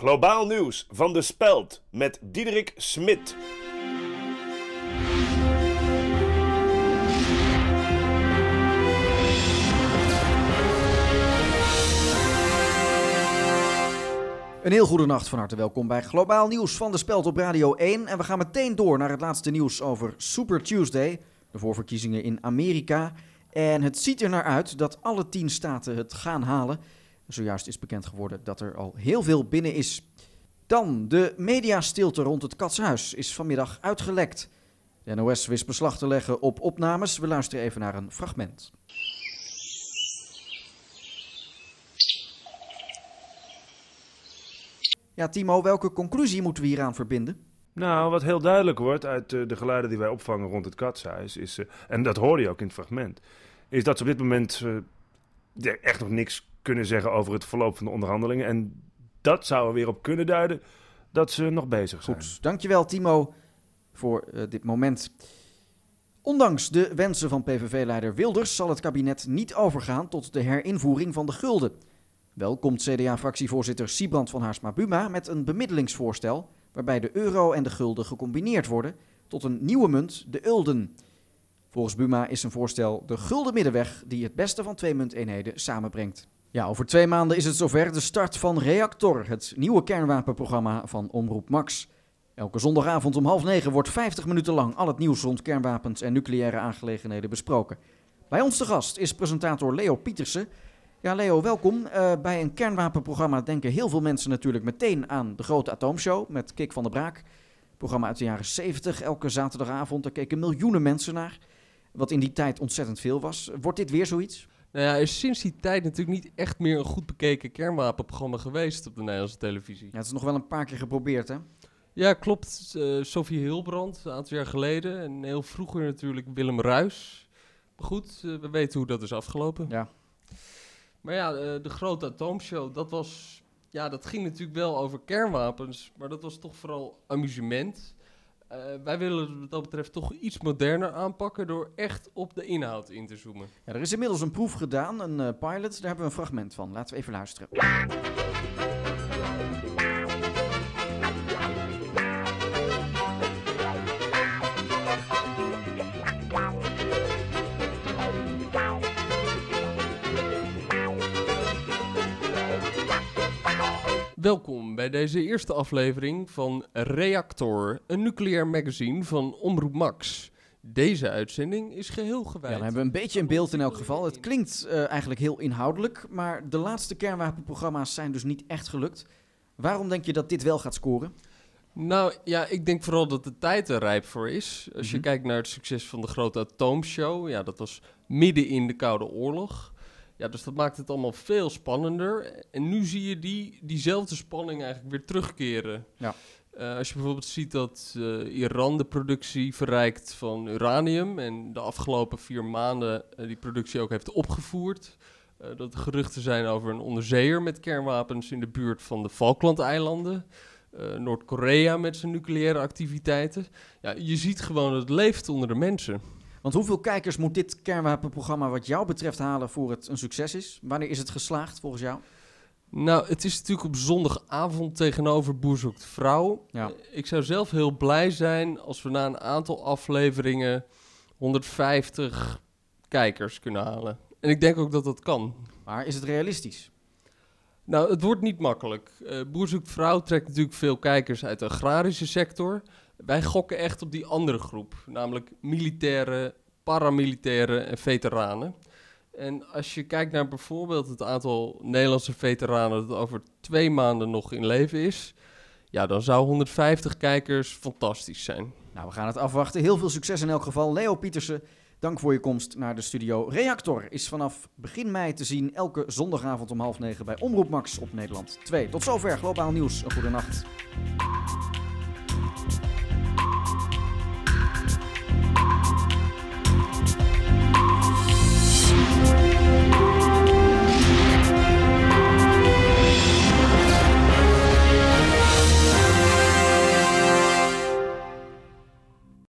Globaal nieuws van de Speld met Diederik Smit. Een heel goede nacht, van harte welkom bij Globaal Nieuws van de Speld op Radio 1. En we gaan meteen door naar het laatste nieuws over Super Tuesday, de voorverkiezingen in Amerika. En het ziet er naar uit dat alle tien staten het gaan halen. Zojuist is bekend geworden dat er al heel veel binnen is. Dan, de mediastilte rond het Katshuis is vanmiddag uitgelekt. De NOS wist beslag te leggen op opnames. We luisteren even naar een fragment. Ja, Timo, welke conclusie moeten we hieraan verbinden? Nou, wat heel duidelijk wordt uit uh, de geluiden die wij opvangen rond het katshuis, is, uh, en dat hoorde je ook in het fragment, is dat ze op dit moment uh, echt nog niks kunnen zeggen over het verloop van de onderhandelingen. En dat zou er weer op kunnen duiden dat ze nog bezig zijn. Goed, dankjewel Timo voor dit moment. Ondanks de wensen van PVV-leider Wilders zal het kabinet niet overgaan tot de herinvoering van de gulden. Wel komt CDA-fractievoorzitter Siebrand van Haarsma-Buma met een bemiddelingsvoorstel waarbij de euro en de gulden gecombineerd worden tot een nieuwe munt, de Ulden. Volgens Buma is zijn voorstel de gulden middenweg die het beste van twee munteenheden samenbrengt. Ja, over twee maanden is het zover de start van Reactor, het nieuwe kernwapenprogramma van Omroep Max. Elke zondagavond om half negen wordt 50 minuten lang al het nieuws rond kernwapens en nucleaire aangelegenheden besproken. Bij ons te gast is presentator Leo Pietersen. Ja, Leo, welkom. Uh, bij een kernwapenprogramma denken heel veel mensen natuurlijk meteen aan de grote atoomshow met Kik van der Braak. Programma uit de jaren 70, elke zaterdagavond. Daar keken miljoenen mensen naar. Wat in die tijd ontzettend veel was. Wordt dit weer zoiets? Nou ja, er is sinds die tijd natuurlijk niet echt meer een goed bekeken kernwapenprogramma geweest op de Nederlandse televisie. Ja, het is nog wel een paar keer geprobeerd, hè? Ja, klopt. Uh, Sophie Hilbrand, een aantal jaar geleden. En heel vroeger natuurlijk Willem Ruis. Maar goed, uh, we weten hoe dat is afgelopen. Ja, maar ja, de, de grote atoomshow, dat was... Ja, dat ging natuurlijk wel over kernwapens, maar dat was toch vooral amusement. Uh, wij willen wat dat betreft toch iets moderner aanpakken door echt op de inhoud in te zoomen. Ja, er is inmiddels een proef gedaan, een uh, pilot, daar hebben we een fragment van. Laten we even luisteren. Welkom bij deze eerste aflevering van Reactor, een nucleair magazine van Omroep Max. Deze uitzending is geheel gewijd. Ja, dan hebben we een beetje in beeld in elk geval. Het klinkt uh, eigenlijk heel inhoudelijk, maar de laatste kernwapenprogramma's zijn dus niet echt gelukt. Waarom denk je dat dit wel gaat scoren? Nou ja, ik denk vooral dat de tijd er rijp voor is. Als je mm -hmm. kijkt naar het succes van de grote atoomshow, ja, dat was midden in de Koude Oorlog. Ja, dus dat maakt het allemaal veel spannender. En nu zie je die, diezelfde spanning eigenlijk weer terugkeren. Ja. Uh, als je bijvoorbeeld ziet dat uh, Iran de productie verrijkt van uranium... en de afgelopen vier maanden uh, die productie ook heeft opgevoerd... dat er geruchten zijn over een onderzeeër met kernwapens in de buurt van de Falklandeilanden... Noord-Korea met zijn nucleaire activiteiten. Ja, je ziet gewoon dat het leeft onder de mensen. Want hoeveel kijkers moet dit kernwapenprogramma wat jou betreft halen voor het een succes is? Wanneer is het geslaagd volgens jou? Nou, het is natuurlijk op zondagavond tegenover Boer zoekt vrouw. Ja. Ik zou zelf heel blij zijn als we na een aantal afleveringen 150 kijkers kunnen halen. En ik denk ook dat dat kan. Maar is het realistisch? Nou, het wordt niet makkelijk. Uh, Boer zoekt vrouw trekt natuurlijk veel kijkers uit de agrarische sector. Wij gokken echt op die andere groep, namelijk militairen, paramilitairen en veteranen. En als je kijkt naar bijvoorbeeld het aantal Nederlandse veteranen dat over twee maanden nog in leven is, ja, dan zou 150 kijkers fantastisch zijn. Nou, we gaan het afwachten. Heel veel succes in elk geval. Leo Pietersen, dank voor je komst naar de studio. Reactor is vanaf begin mei te zien elke zondagavond om half negen bij Omroep Max op Nederland 2. Tot zover Globaal Nieuws. Een goede nacht.